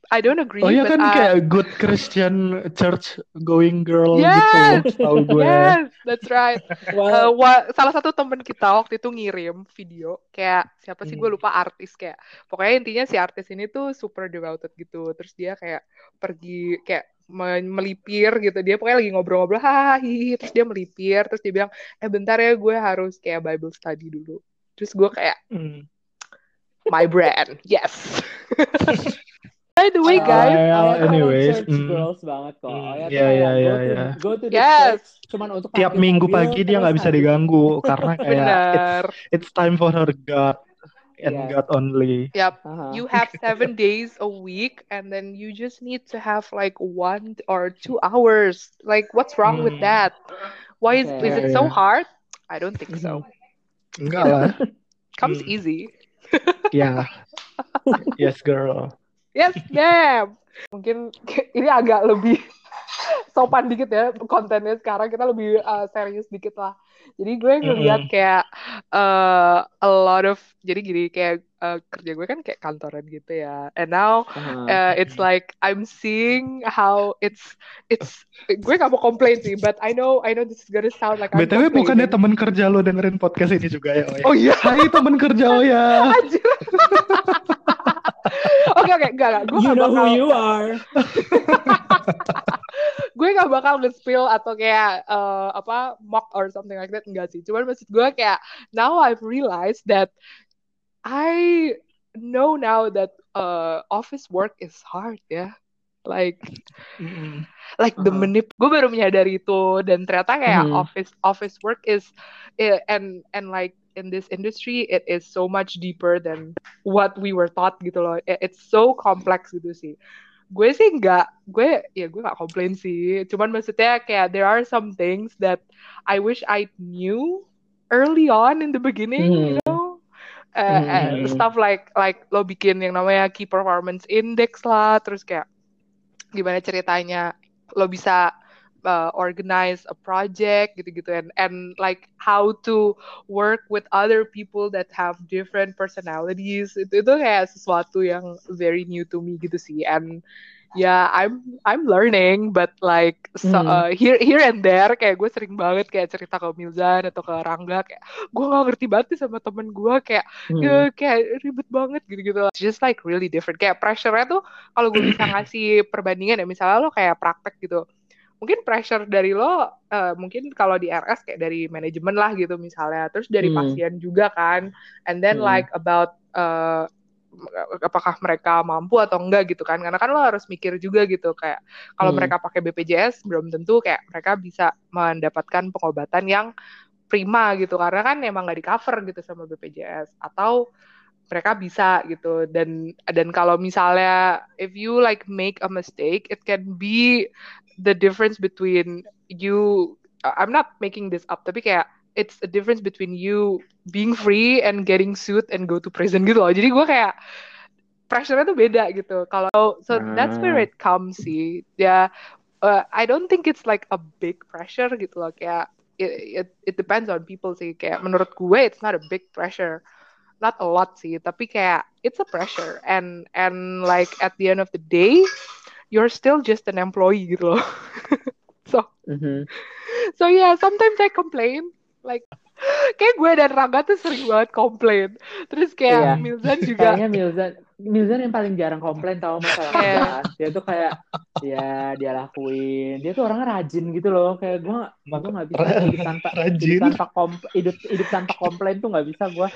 Speaker 4: I don't agree.
Speaker 5: Oh iya kan
Speaker 4: I-
Speaker 5: kayak good Christian church going girl
Speaker 4: Yes!
Speaker 5: gitu. Tahu gue.
Speaker 4: Yes, that's right. Eh,
Speaker 3: Well,
Speaker 4: wa- salah satu temen kita waktu itu ngirim video kayak siapa sih gue
Speaker 5: Hmm.
Speaker 4: lupa artis kayak pokoknya intinya si artis ini tuh super devoted gitu terus dia kayak pergi kayak melipir gitu dia pokoknya lagi ngobrol-ngobrol hahaha hihi. terus dia melipir terus dia bilang eh bentar ya gue harus kayak Bible study dulu terus gue kayak
Speaker 5: Hmm.
Speaker 4: my brand yes by the way
Speaker 3: Oya-
Speaker 4: guys
Speaker 3: emang
Speaker 5: anyways,
Speaker 3: church
Speaker 5: hmm.
Speaker 3: girls banget kok.
Speaker 5: Iya, iya, iya,
Speaker 3: to,
Speaker 5: iya.
Speaker 3: go to the
Speaker 4: Yes.
Speaker 3: church cuman untuk
Speaker 5: Tiap minggu pagi dia nggak bisa diganggu karena kayak it's, it's time for her God and
Speaker 3: Iya.
Speaker 5: God only.
Speaker 4: yap
Speaker 3: Aha.
Speaker 4: you have seven days a week and then you just need to have like one or two hours like what's wrong with
Speaker 5: Hmm.
Speaker 4: that why is, is
Speaker 3: Okay.
Speaker 4: it so hard i don't think so
Speaker 5: Enggak lah.
Speaker 4: comes
Speaker 5: Hmm.
Speaker 4: easy
Speaker 5: yeah. Yes girl.
Speaker 4: yes ma'am mungkin ini agak lebih sopan dikit ya kontennya sekarang kita lebih uh, serius dikit lah jadi gue ngeliat
Speaker 5: Mm-mm.
Speaker 4: kayak uh, a lot of jadi gini kayak uh, kerja gue kan kayak kantoran gitu ya and now uh, it's like I'm seeing how it's it's gue gak mau komplain sih but I know I know this is gonna sound like I'm
Speaker 5: BTW bukannya teman kerja lo dengerin podcast ini juga ya? Oya?
Speaker 4: oh iya
Speaker 5: Hai teman kerja Oya.
Speaker 4: Anjir. Oke oke enggak enggak gue
Speaker 3: You know
Speaker 4: bakal
Speaker 3: who you are.
Speaker 4: gue gak bakal nge-spill atau kayak uh, apa mock or something like that enggak sih cuman maksud gue kayak now I've realized that I know now that uh, office work is hard ya like
Speaker 5: Mm-mm.
Speaker 4: like the
Speaker 3: Uh-huh.
Speaker 4: menip gue baru menyadari itu dan ternyata kayak
Speaker 3: Hmm.
Speaker 4: office office work is eh, and and like in this industry it is so much deeper than what we were taught gitu loh It- it's so complex gitu sih gue sih nggak gue ya gue nggak komplain sih cuman maksudnya kayak there are some things that I wish I knew early on in the beginning you
Speaker 3: Hmm.
Speaker 4: know Uh,
Speaker 3: Hmm.
Speaker 4: stuff like like lo bikin yang namanya key performance index lah terus kayak gimana ceritanya lo bisa uh, organize a project gitu-gitu and and like how to work with other people that have different personalities itu itu kayak sesuatu yang very new to me gitu sih and yeah I'm I'm learning but like so,
Speaker 3: Hmm.
Speaker 4: uh, here here and there kayak gue sering banget kayak cerita ke Milzan atau ke Rangga kayak gue nggak ngerti banget nih sama temen gue kayak
Speaker 3: Hmm.
Speaker 4: ya kayak ribet banget gitu-gitu just like really different kayak pressure-nya tuh kalau gue bisa ngasih perbandingan ya misalnya lo kayak praktek gitu mungkin pressure dari lo eh, mungkin kalau di RS kayak dari manajemen lah gitu misalnya terus dari
Speaker 3: Hmm.
Speaker 4: pasien juga kan and then
Speaker 3: Hmm.
Speaker 4: like about eh, apakah mereka mampu atau enggak gitu kan karena kan lo harus mikir juga gitu kayak kalau
Speaker 3: Hmm.
Speaker 4: mereka pakai BPJS belum tentu kayak mereka bisa mendapatkan pengobatan yang prima gitu karena kan emang nggak di cover gitu sama BPJS atau mereka bisa gitu. Dan dan kalau misalnya if you like make a mistake it can be the difference between you I'm not making this up tapi kayak it's a difference between you being free and getting sued and go to prison gitu loh. Jadi gue kayak pressure-nya tuh beda gitu. Kalau so that's where
Speaker 3: Ah.
Speaker 4: it comes sih. Ya uh, I don't think it's like a big pressure gitu loh. Kayak it, it, it depends on people sih. Kayak menurut gue it's not a big pressure not a lot sih tapi kayak it's a pressure and and like at the end of the day you're still just an employee gitu loh so
Speaker 3: Mhm.
Speaker 4: so yeah sometimes I complain like kayak gue dan Rangga tuh sering banget komplain terus kayak
Speaker 3: Iya.
Speaker 4: Milzan juga
Speaker 3: Kayaknya Milzan, Milzan yang paling jarang komplain tahu masalah kerjaan. Dia tuh kayak, ya dia lakuin. Dia tuh orangnya rajin gitu loh. Kayak gue, gue nggak bisa hidup tanpa
Speaker 5: rajin.
Speaker 3: hidup tanpa kom- hidup hidup tanpa komplain tuh nggak bisa gue.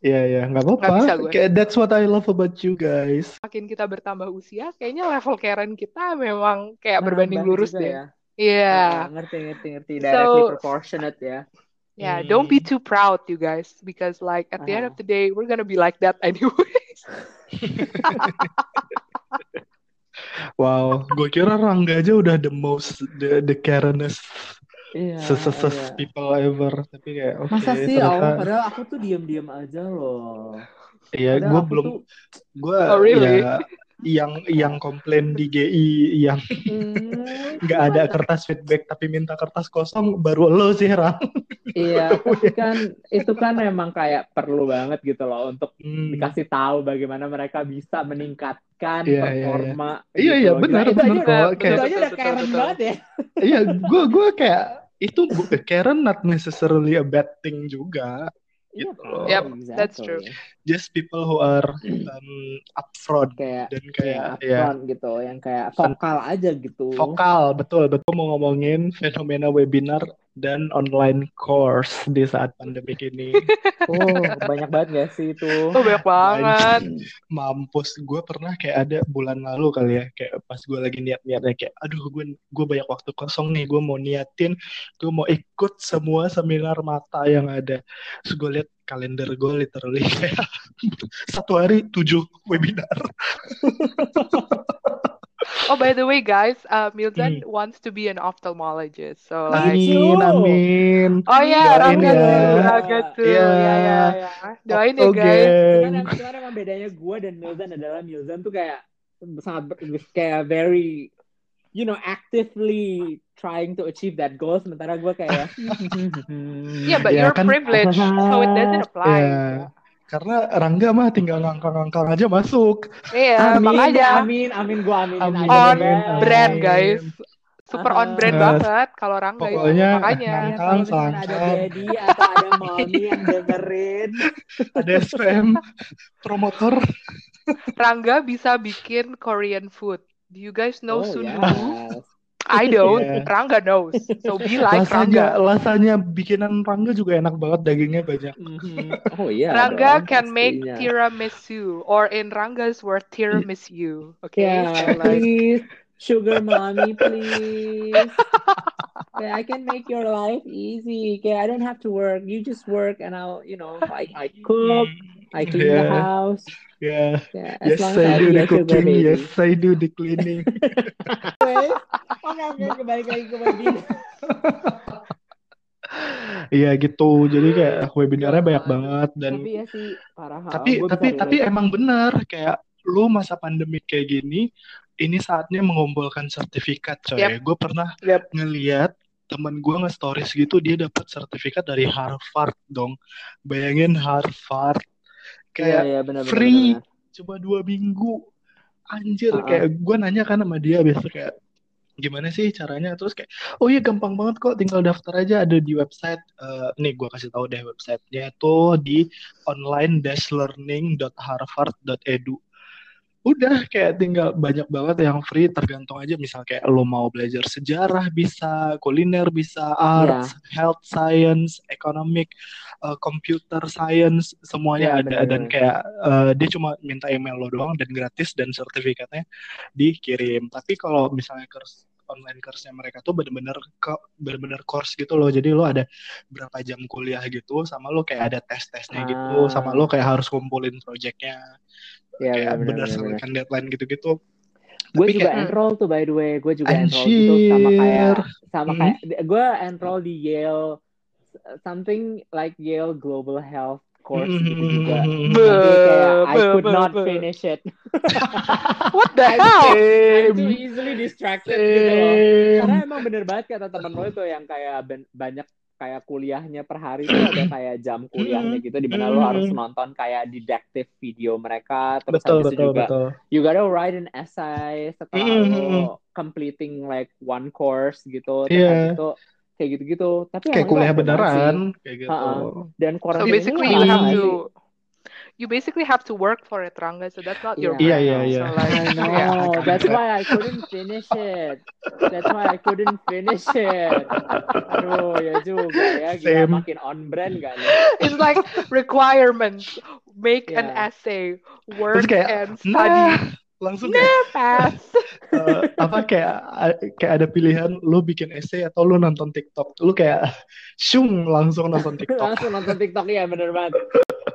Speaker 5: Iya iya nggak apa-apa. that's what I love about you guys.
Speaker 4: makin kita bertambah usia kayaknya level Karen kita memang kayak berbanding
Speaker 3: Nambah
Speaker 4: lurus deh
Speaker 3: ya.
Speaker 4: Yeah.
Speaker 3: Ah, ngerti ngerti ngerti directly
Speaker 4: So-
Speaker 3: proportionate ya.
Speaker 4: Yeah, don't be
Speaker 5: Hmm.
Speaker 4: too proud, you guys, because like at the end of
Speaker 3: Uh-huh.
Speaker 4: the day, we're gonna be like that anyways.
Speaker 5: Wow, gue kira Rangga aja udah the most the the Karenest
Speaker 3: Iya.
Speaker 5: seseses
Speaker 3: iya.
Speaker 5: people ever. Tapi kayak oke
Speaker 3: Masa sih
Speaker 5: ternyata
Speaker 3: Allah, padahal aku tuh diam-diam aja loh.
Speaker 5: iya gue belum
Speaker 3: tuh
Speaker 5: gue
Speaker 4: Oh, really?
Speaker 5: ya yang yang komplain di GI yang
Speaker 3: hmm,
Speaker 5: nggak ada kertas feedback tapi minta kertas kosong baru lo sih Ram.
Speaker 3: Iya, tapi kan itu kan memang kayak perlu banget gitu loh untuk
Speaker 5: Hmm.
Speaker 3: dikasih tahu bagaimana mereka bisa meningkatkan
Speaker 5: Iya, iya,
Speaker 3: performa.
Speaker 5: Iya,
Speaker 3: gitu
Speaker 5: iya,
Speaker 3: loh.
Speaker 5: benar, benar kok. Kayak-
Speaker 3: itu aja udah
Speaker 4: Betul,
Speaker 3: keren banget ya.
Speaker 5: Iya, gue gue kayak itu bu- Karen not necessarily a bad thing juga.
Speaker 3: Iya
Speaker 5: Gitu loh.
Speaker 4: Yep,
Speaker 3: exactly.
Speaker 4: that's true.
Speaker 5: Just people who are um, upfront
Speaker 3: Kayak
Speaker 5: dan
Speaker 3: kayak
Speaker 5: ya
Speaker 3: upfront gitu, yang kayak vokal aja gitu.
Speaker 5: vokal betul betul mau ngomongin fenomena webinar dan online course di saat pandemik ini.
Speaker 3: Oh, banyak banget gak sih itu?
Speaker 4: Oh, banyak banget.
Speaker 5: Mampus, gue pernah kayak ada bulan lalu kali ya, kayak pas gue lagi niat-niatnya kayak, aduh gue gue banyak waktu kosong nih, gue mau niatin, gue mau ikut semua seminar mata yang ada. Terus gue liat kalender gue literally kayak satu hari tujuh webinar.
Speaker 4: Oh, by the way, guys, uh, Milton
Speaker 5: Hmm.
Speaker 4: wants to be an ophthalmologist. So like,
Speaker 5: Amin, amin.
Speaker 4: oh ya,
Speaker 5: Doain
Speaker 4: Rangga
Speaker 5: ya.
Speaker 4: tuh, Rangga tuh,
Speaker 5: Iya.
Speaker 4: ya ya ya. Doain ya
Speaker 5: Oke.
Speaker 4: guys.
Speaker 3: Cuman, cuman emang bedanya gue dan Milzan adalah Milzan tuh kayak sangat kayak very you know actively trying to achieve that goal sementara gue kayak
Speaker 4: Yeah, but
Speaker 5: Ya,
Speaker 4: you're
Speaker 5: kan-
Speaker 4: privileged, so it doesn't apply.
Speaker 5: Ya, karena Rangga mah tinggal ngangkang-ngangkang aja masuk.
Speaker 4: Iya,
Speaker 3: amin
Speaker 4: makanya
Speaker 3: amin amin gue aminin
Speaker 5: Amin,
Speaker 3: aja
Speaker 4: on
Speaker 3: deh.
Speaker 4: brand,
Speaker 5: amin.
Speaker 4: guys. Super on brand
Speaker 5: Uh,
Speaker 4: banget kalau Rangga itu.
Speaker 5: pokoknya
Speaker 4: Makanya.
Speaker 3: Ya,
Speaker 5: Ngangkang,
Speaker 3: kalau misalkan ada daddy atau ada mommy yang dengerin
Speaker 5: Ada SPM promotor.
Speaker 4: Rangga bisa bikin Korean food. Do you guys know
Speaker 3: oh
Speaker 4: Sundu?
Speaker 3: yes
Speaker 4: I don't.
Speaker 5: Yeah.
Speaker 4: Rangga knows. So be like
Speaker 5: Lasanya,
Speaker 4: Rangga.
Speaker 5: lasanya bikinan Rangga juga enak banget, dagingnya banyak.
Speaker 3: Mhm. oh iya
Speaker 4: Rangga
Speaker 3: dong,
Speaker 4: can make
Speaker 3: pastinya.
Speaker 4: tiramisu or in Rangga's word tiramisu. Okay?
Speaker 3: Yeah,
Speaker 4: So like
Speaker 3: please, sugar mommy, please. Okay, I can make your life easy. Okay, I don't have to work. You just work, and I'll, you know, I, I cook, I clean the
Speaker 5: Yeah.
Speaker 3: house.
Speaker 5: Yeah.
Speaker 3: Yeah, as
Speaker 5: Yes,
Speaker 3: long
Speaker 5: I do the cooking. Yes, I do the cleaning.
Speaker 3: Anyway, oke oke kembali lagi ke webinar.
Speaker 5: Iya gitu. Jadi kayak webinarnya banyak banget dan
Speaker 3: Tapi ya sih parah.
Speaker 5: tapi tapi tapi emang bener kayak lu masa pandemik kayak gini ini saatnya mengumpulkan sertifikat coy.
Speaker 4: Yep.
Speaker 5: Gue pernah
Speaker 4: Yep.
Speaker 5: ngeliat temen gue nge-stories gitu dia dapat sertifikat dari Harvard dong. Bayangin Harvard
Speaker 3: Iya
Speaker 5: kayak
Speaker 3: iya benar benar.
Speaker 5: free
Speaker 3: benar.
Speaker 5: cuma dua minggu anjir
Speaker 3: Ah, ah.
Speaker 5: kayak gue nanya kan sama dia biasa kayak gimana sih caranya? Terus kayak oh iya gampang banget kok tinggal daftar aja ada di website. Eh, nih gue kasih tahu deh websitenya itu di online-learning.harvard.edu udah kayak tinggal banyak banget yang free tergantung aja misal kayak lo mau belajar sejarah bisa kuliner bisa arts health science economic uh, computer science semuanya
Speaker 3: Iya,
Speaker 5: ada. Dan
Speaker 3: benar-benar.
Speaker 5: kayak uh, dia cuma minta email lo doang dan gratis dan sertifikatnya dikirim. Tapi kalau misalnya online course-nya mereka tuh bener-bener ke bener-bener course gitu loh jadi lo ada berapa jam kuliah gitu sama lo kayak ada tes-tesnya gitu
Speaker 3: Ah.
Speaker 5: sama lo kayak harus kumpulin projectnya
Speaker 3: Iya
Speaker 5: kayak
Speaker 3: benar. benar.
Speaker 5: berdasarkan deadline gitu-gitu
Speaker 3: Gue juga
Speaker 5: kayak-
Speaker 3: enroll tuh by the way, gue juga enroll gitu sama kayak
Speaker 5: Anjir.
Speaker 3: sama
Speaker 5: Hmm.
Speaker 3: kayak gue enroll di Yale something like Yale Global Health course gitu juga.
Speaker 5: Hmm.
Speaker 3: Tapi kayak I
Speaker 4: Be-
Speaker 3: could
Speaker 4: be-
Speaker 3: not
Speaker 4: be-
Speaker 3: finish it.
Speaker 4: What the hell?
Speaker 3: I'm too easily distracted gitu loh. Karena
Speaker 5: Same.
Speaker 3: emang bener banget kata temen lo itu yang kayak ben- banyak kayak kuliahnya per hari itu ada kayak jam kuliahnya gitu di mana lo harus nonton kayak didactive video mereka terus
Speaker 5: Betul,
Speaker 3: habis itu
Speaker 5: betul,
Speaker 3: juga
Speaker 5: betul.
Speaker 3: you gotta write an essay setelah
Speaker 5: Mm-mm.
Speaker 3: lo completing like one course gitu terus habis itu kayak gitu-gitu tapi
Speaker 5: Kayak kuliah beneran,
Speaker 3: sih.
Speaker 5: kayak gitu.
Speaker 3: Ha-ha. dan
Speaker 4: So
Speaker 3: quarantine
Speaker 4: basically
Speaker 3: ini
Speaker 4: you have to you basically have to work for it, Rangga. So that's not your
Speaker 3: Iya,
Speaker 4: brand.
Speaker 5: iya, iya.
Speaker 4: So like,
Speaker 3: I know.
Speaker 4: yeah.
Speaker 3: That's why I couldn't finish it. That's why I couldn't finish it. Aduh, ya juga ya. Gila,
Speaker 5: Same.
Speaker 3: makin on brand gak nih?
Speaker 4: It's like requirements. Make an
Speaker 3: Yeah.
Speaker 4: essay, work
Speaker 5: kayak,
Speaker 4: and study.
Speaker 5: nah, langsung kayak,
Speaker 4: Nah, pass.
Speaker 5: Eh, apa kayak kayak ada pilihan lu bikin essay atau lu nonton TikTok. Lu kayak shung langsung nonton TikTok.
Speaker 3: langsung nonton TikTok ya bener banget.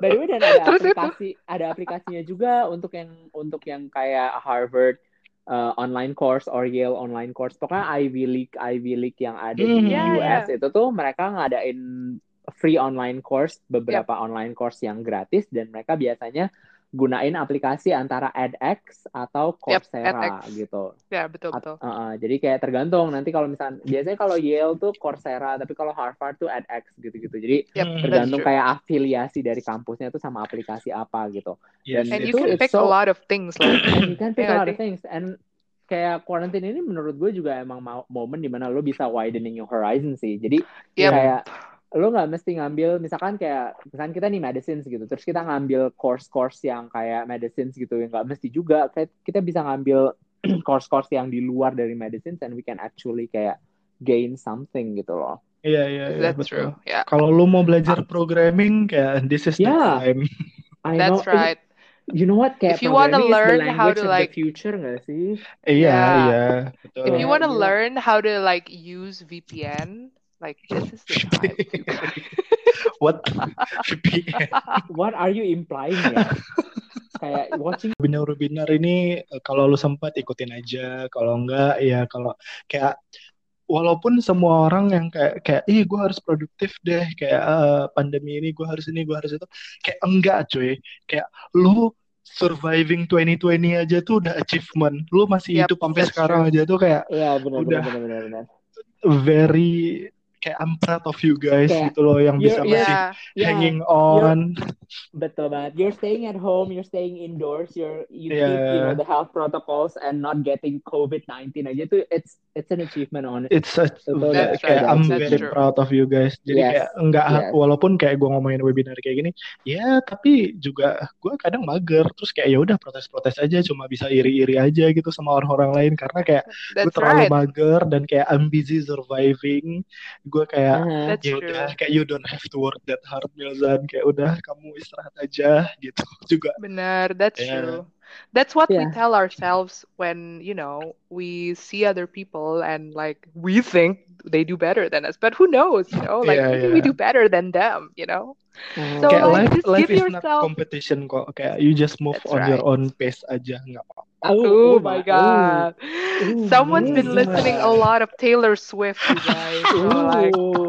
Speaker 3: By the way dan ada
Speaker 4: Terus itu?
Speaker 3: aplikasi ada aplikasinya juga untuk yang untuk yang kayak Harvard uh, online course or Yale online course. Pokoknya Ivy League Ivy League yang ada di
Speaker 5: Hmm.
Speaker 4: Iya,
Speaker 3: US itu tuh mereka ngadain free online course beberapa online course yang gratis dan mereka biasanya gunain aplikasi antara edX atau
Speaker 4: Yep,
Speaker 3: Coursera
Speaker 4: edX.
Speaker 3: gitu.
Speaker 4: Ya, betul
Speaker 3: At-
Speaker 4: betul.
Speaker 3: uh, uh, jadi kayak tergantung nanti kalau misalnya biasanya kalau Yale tuh Coursera tapi kalau Harvard tuh edX gitu-gitu. Jadi
Speaker 4: Yep,
Speaker 3: tergantung kayak afiliasi dari kampusnya tuh sama aplikasi apa gitu.
Speaker 5: Yes,
Speaker 3: Dan
Speaker 4: And you
Speaker 3: itu
Speaker 4: can pick a
Speaker 3: so-
Speaker 4: lot of things like
Speaker 3: And you can pick
Speaker 4: Yeah,
Speaker 3: a lot of things and kayak quarantine ini menurut gue juga emang mau- momen di mana lo bisa widening your horizon sih. Jadi
Speaker 4: Yep.
Speaker 3: kayak lo nggak mesti ngambil misalkan kayak misalkan kita nih medicines gitu terus kita ngambil course-course yang kayak medicines gitu yang nggak mesti juga kayak kita bisa ngambil course-course yang di luar dari medicines and we can actually kayak gain something gitu loh
Speaker 5: Iya, iya, iya,
Speaker 4: that's
Speaker 5: betul.
Speaker 4: true. Yeah.
Speaker 5: Kalau lu mau belajar programming, kayak this is the
Speaker 3: Yeah.
Speaker 5: time.
Speaker 3: I
Speaker 4: That's
Speaker 3: know
Speaker 4: right.
Speaker 3: you know what kayak
Speaker 4: If you
Speaker 3: is the
Speaker 4: learn how to, like-
Speaker 3: the future nggak sih
Speaker 5: Iya,
Speaker 4: Yeah.
Speaker 5: iya, betul.
Speaker 4: If you
Speaker 3: Yeah,
Speaker 4: want to
Speaker 3: gila.
Speaker 4: learn how to like use VPN, like this is the time.
Speaker 5: What VPN?
Speaker 3: what are you implying ya kayak watching
Speaker 5: webinar-webinar ini eh, kalau lu sempat ikutin aja, kalau enggak ya kalau kayak walaupun semua orang yang kayak kayak ih gue harus produktif deh kayak eh, pandemi ini gue harus ini gue harus itu kayak enggak cuy kayak lu surviving 2020 aja tuh udah achievement lu masih
Speaker 4: Yep,
Speaker 5: hidup sampai sekarang
Speaker 4: true.
Speaker 5: aja tuh kayak
Speaker 3: ya benar
Speaker 5: Udah.
Speaker 3: benar benar benar
Speaker 5: very kayak I'm proud of you guys
Speaker 3: Kayak,
Speaker 5: gitu loh yang bisa
Speaker 3: you're-
Speaker 5: masih
Speaker 4: Yeah.
Speaker 3: Yeah,
Speaker 5: hanging on
Speaker 3: betul banget. You're staying at home, you're staying indoors, you're you
Speaker 5: Yeah.
Speaker 3: keep you know the health protocols and not getting COVID-19 aja tuh it's it's an achievement on it.
Speaker 5: It's a,
Speaker 3: Betul,
Speaker 4: That's
Speaker 5: kayak
Speaker 4: right,
Speaker 5: I'm
Speaker 4: that's
Speaker 5: very
Speaker 4: true.
Speaker 5: proud of you guys. Jadi
Speaker 3: Yes,
Speaker 5: kayak enggak
Speaker 3: yes.
Speaker 5: walaupun kayak gue ngomongin webinar kayak gini, ya tapi juga gue kadang mager. Terus kayak ya udah protes-protes aja, cuma bisa iri-iri aja gitu sama orang-orang lain karena kayak gue terlalu
Speaker 4: right.
Speaker 5: mager dan kayak I'm busy surviving. Gue kayak.
Speaker 4: That's
Speaker 5: ya
Speaker 4: true.
Speaker 5: udah kayak you don't have to work that hard Milzan kayak udah kamu istirahat aja gitu juga.
Speaker 4: Benar, that's
Speaker 5: Yeah.
Speaker 4: true. That's what we tell ourselves when, you know, we see other people and like we think they do better than us. But who knows, you know? Like
Speaker 5: Yeah,
Speaker 4: maybe we do better than them, you know?
Speaker 3: Uh-huh.
Speaker 4: So,
Speaker 5: kayak
Speaker 4: like,
Speaker 5: life
Speaker 4: just
Speaker 5: life
Speaker 4: give
Speaker 5: is not competition kok. Kayak you just move
Speaker 4: That's
Speaker 5: on your own pace aja nggak apa-apa.
Speaker 4: Oh, my god.
Speaker 3: Ooh,
Speaker 4: Someone's been
Speaker 3: yeah.
Speaker 4: listening a lot of Taylor Swift, you guys. So like
Speaker 3: Ooh.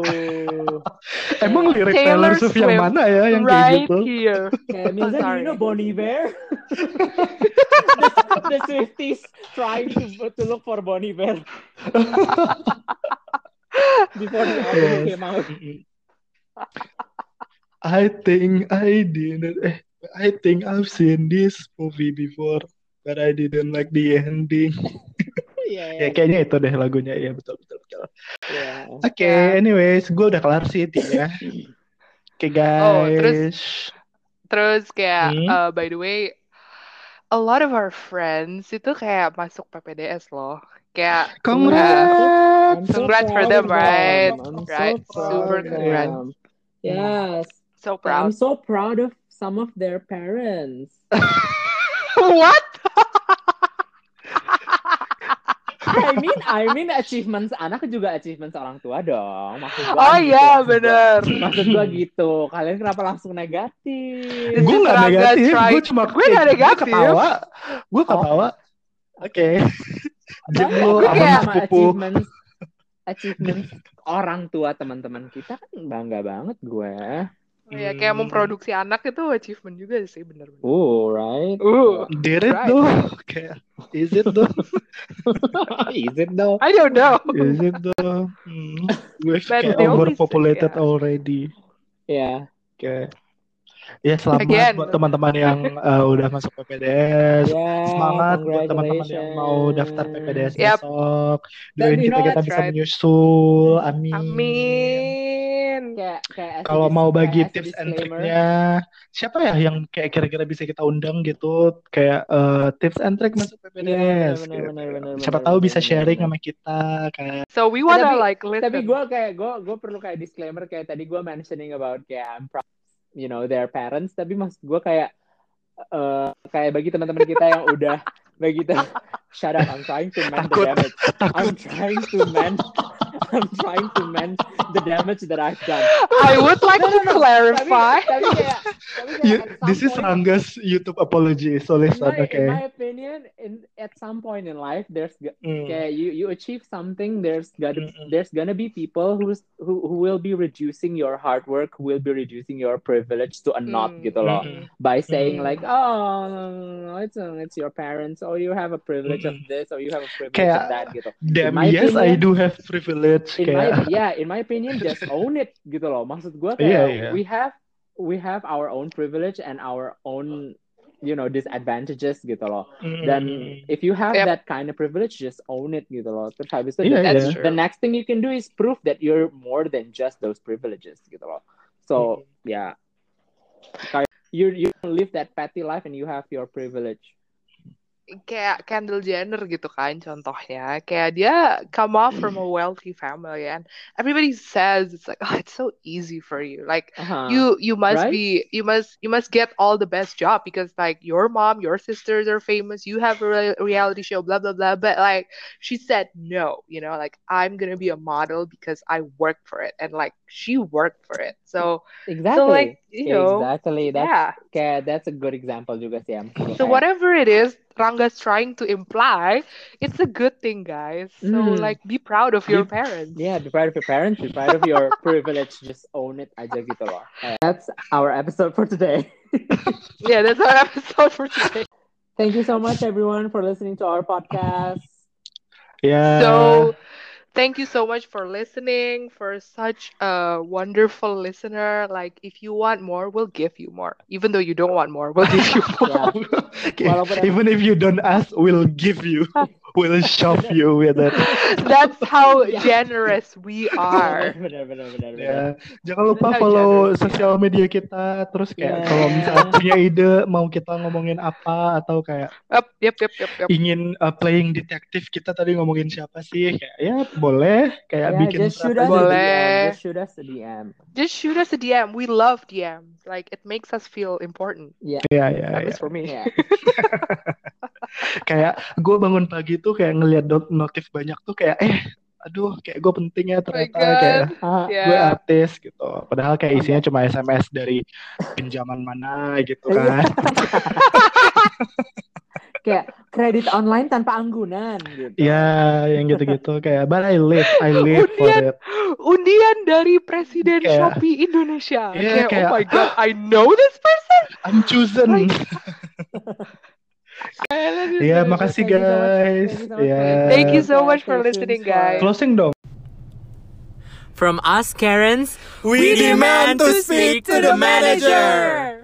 Speaker 5: Emang lirik
Speaker 4: Taylor
Speaker 5: Taylor Swift yang mana ya yang kayak
Speaker 4: right
Speaker 5: gitu?
Speaker 4: here.
Speaker 3: Kayak Milza, do
Speaker 4: sorry.
Speaker 3: you know Bon Iver? the, the Swifties trying to to look for Bon Iver before the album
Speaker 5: Yes.
Speaker 3: came out.
Speaker 5: I think I didn't. Eh, I think I've seen this movie before, but I didn't like the ending.
Speaker 3: Yeah,
Speaker 5: ya kayaknya itu deh lagunya. Ya betul betul betul.
Speaker 3: yeah.
Speaker 5: Oke,
Speaker 4: Yeah.
Speaker 5: anyways, gue udah kelar sih ya. Oke
Speaker 4: Oh,
Speaker 5: guys.
Speaker 4: terus- Terus kayak
Speaker 5: Hmm.
Speaker 4: uh, by the way, a lot of our friends itu kayak masuk PPDS loh. Kayak
Speaker 5: Congrats.
Speaker 3: I'm so
Speaker 4: Congrats for them, right?
Speaker 3: I'm
Speaker 4: Right.
Speaker 3: so proud
Speaker 4: Super congrats.
Speaker 3: them. Yes.
Speaker 4: so
Speaker 3: I'm
Speaker 4: proud.
Speaker 3: so proud of some of their parents.
Speaker 4: What?
Speaker 3: I mean, I mean achievements anak juga achievements orang tua dong. Maksud gua
Speaker 4: Oh
Speaker 3: gitu,
Speaker 4: iya,
Speaker 3: gua.
Speaker 4: bener.
Speaker 3: Maksud gua gitu. Kalian kenapa langsung negatif?
Speaker 5: Gue
Speaker 4: Rangga
Speaker 5: negatif, gue cuma
Speaker 4: Gue nggak
Speaker 5: gue
Speaker 4: negatif.
Speaker 5: ketawa, gue ketawa. Oke. Diam
Speaker 3: Tapi
Speaker 5: lu
Speaker 3: aku
Speaker 5: aman
Speaker 3: kayak achievements achievements orang tua teman-teman kita kan bangga banget gue.
Speaker 4: Oh, ya kayak
Speaker 5: Hmm.
Speaker 4: memproduksi anak itu achievement juga sih bener-bener.
Speaker 3: Oh, right.
Speaker 4: Uh,
Speaker 5: Did it
Speaker 4: Right.
Speaker 5: though? Kayak, is it though?
Speaker 3: Is it though?
Speaker 4: I don't know.
Speaker 5: Is it though? Hmm. We've
Speaker 4: But
Speaker 5: kayak overpopulated
Speaker 4: yeah.
Speaker 5: already.
Speaker 3: Ya.
Speaker 5: Oke. Ya selamat
Speaker 4: Again.
Speaker 5: buat teman-teman yang uh, udah masuk PPDS.
Speaker 3: Ya,
Speaker 5: Semangat buat teman-teman yang mau daftar PPDS
Speaker 4: Yep.
Speaker 5: besok.
Speaker 3: Dan
Speaker 5: Doain kita kita
Speaker 4: what's
Speaker 5: bisa
Speaker 4: right.
Speaker 5: menyusul. Amin.
Speaker 4: Amin.
Speaker 3: Kayak kayak
Speaker 5: Kalau mau
Speaker 3: kayak
Speaker 5: bagi tips and
Speaker 3: disclaimer.
Speaker 5: triknya, siapa ya yang kayak kira-kira bisa kita undang gitu? Kayak uh, tips and trick masuk PPDS.
Speaker 3: benar,
Speaker 5: gitu.
Speaker 3: benar, benar,
Speaker 5: Siapa tahu bisa sharing sama kita kan.
Speaker 4: So we wanna
Speaker 3: tapi-
Speaker 4: like listen.
Speaker 3: Tapi gue kayak gue gue perlu kayak disclaimer kayak tadi gue mentioning about kayak I'm proud, you know, their parents. Tapi maksud gue kayak eh kayak bagi teman-teman kita yang udah bagi te- shut up. I'm trying to mend the damage. I'm trying to mend. I'm trying to mend the damage that I've done.
Speaker 4: I would like
Speaker 3: No,
Speaker 4: to
Speaker 3: no, no.
Speaker 4: clarify.
Speaker 3: Tapi, tapi kayak, tapi kayak
Speaker 5: You-
Speaker 3: at some
Speaker 5: this is
Speaker 3: point-
Speaker 5: Rangga's YouTube apology. So
Speaker 3: in
Speaker 5: listen,
Speaker 3: my,
Speaker 5: okay.
Speaker 3: in my opinion, in at some point in life, there's g-
Speaker 5: Hmm.
Speaker 3: kayak you you achieve something. There's gonna
Speaker 5: Mm-mm.
Speaker 3: there's gonna be people who's who who will be reducing your hard work, who will be reducing your privilege to a knot
Speaker 4: Mm.
Speaker 3: gitu loh.
Speaker 5: Mm-mm.
Speaker 3: By saying
Speaker 5: Mm.
Speaker 3: like, oh, it's uh, it's your parents, or you have a privilege of
Speaker 5: Mm-mm.
Speaker 3: this, or you have a privilege
Speaker 5: Kayak,
Speaker 3: of that gitu.
Speaker 5: Damn,
Speaker 3: my
Speaker 5: yes, I do have privilege.
Speaker 3: In
Speaker 5: Kayak,
Speaker 3: my yeah, in my opinion, just own it gitu loh. Maksud gue kayak
Speaker 5: Iya, iya.
Speaker 3: we have we have our own privilege and our own you know disadvantages gitu loh. Dan
Speaker 5: Mm.
Speaker 3: if you have
Speaker 4: Yep.
Speaker 3: that kind of privilege, just own it gitu loh. Terus habis itu
Speaker 5: Iya,
Speaker 3: the,
Speaker 4: That's
Speaker 5: iya.
Speaker 3: the next thing you can do is prove that you're more than just those privileges gitu loh. So yeah, kayak you you live that petty life and you have your privilege.
Speaker 4: Kayak Kendall Jenner gitu kan contohnya kayak dia come off from a wealthy family and everybody says it's like oh it's so easy for you like
Speaker 3: Uh-huh.
Speaker 4: you you must
Speaker 3: right?
Speaker 4: be you must you must get all the best job because like your mom your sisters are famous you have a re- reality show blah blah blah but like she said no you know like i'm gonna be a model because i worked for it and like she worked for it so
Speaker 3: exactly.
Speaker 4: so like you know
Speaker 3: exactly. That's
Speaker 4: yeah
Speaker 3: kayak that's a good example juga sih Am.
Speaker 4: so whatever it is Ranga's trying to imply it's a good thing guys so
Speaker 3: Mm.
Speaker 4: like be proud of your
Speaker 3: Be-
Speaker 4: parents
Speaker 3: Yeah, be proud of your parents, be proud of your privilege, just own it aja gitu loh. Kayak, That's our episode for today.
Speaker 4: yeah that's our episode for today
Speaker 3: Thank you so much everyone for listening to our podcast.
Speaker 5: Yeah.
Speaker 4: So, thank you so much for listening, for such a wonderful listener. Like, if you want more, we'll give you more. Even though you don't want more, we'll give you more.
Speaker 3: Yeah. Walaupun-
Speaker 5: even if you don't ask, we'll give you. We'll shove you with it.
Speaker 4: That's how
Speaker 3: Yeah.
Speaker 4: generous we are.
Speaker 3: benar, benar, benar, benar.
Speaker 5: Jangan lupa
Speaker 4: That's
Speaker 5: follow sosial media kita. Terus kayak
Speaker 3: Yeah.
Speaker 5: kalau misalnya punya ide mau kita ngomongin apa atau kayak
Speaker 4: Yep, yep, yep, yep, yep.
Speaker 5: ingin uh, playing detektif kita tadi ngomongin siapa sih? Kayak ya boleh kayak
Speaker 3: Yeah,
Speaker 5: bikin
Speaker 3: just shoot us.
Speaker 4: Boleh.
Speaker 3: DM. Just shoot us a DM.
Speaker 4: Just shoot us a DM. We love DMs. Like, it makes us feel important.
Speaker 3: Yeah.
Speaker 5: Iya, iya, iya.
Speaker 4: least for me.
Speaker 3: Yeah.
Speaker 5: Kayak gue bangun pagi tuh kayak ngeliat not- notif banyak tuh kayak eh aduh kayak gue penting ya
Speaker 4: Oh
Speaker 5: ternyata
Speaker 4: God.
Speaker 5: kayak
Speaker 3: Uh,
Speaker 5: gue
Speaker 4: Yeah.
Speaker 5: artis gitu. Padahal kayak isinya cuma SMS dari pinjaman mana gitu kan.
Speaker 3: kayak kredit online tanpa anggunan gitu.
Speaker 5: Ya, yang gitu-gitu kayak but I live, I live for
Speaker 4: Undian.
Speaker 5: it.
Speaker 4: Undian dari Presiden
Speaker 5: Kayak-
Speaker 4: Shopee Indonesia.
Speaker 5: Iya,
Speaker 4: kayak,
Speaker 5: kayak-
Speaker 4: oh my God, I know this person.
Speaker 5: I'm chosen. Iya, makasih
Speaker 3: Thank you so much.
Speaker 5: guys.
Speaker 3: Thank you so much
Speaker 5: Ya.
Speaker 3: for
Speaker 4: Thank you so
Speaker 3: listening.
Speaker 4: much for listening,
Speaker 3: for-
Speaker 4: guys.
Speaker 5: Closing dong.
Speaker 2: From us, Karens,
Speaker 6: We demand to speak to the manager.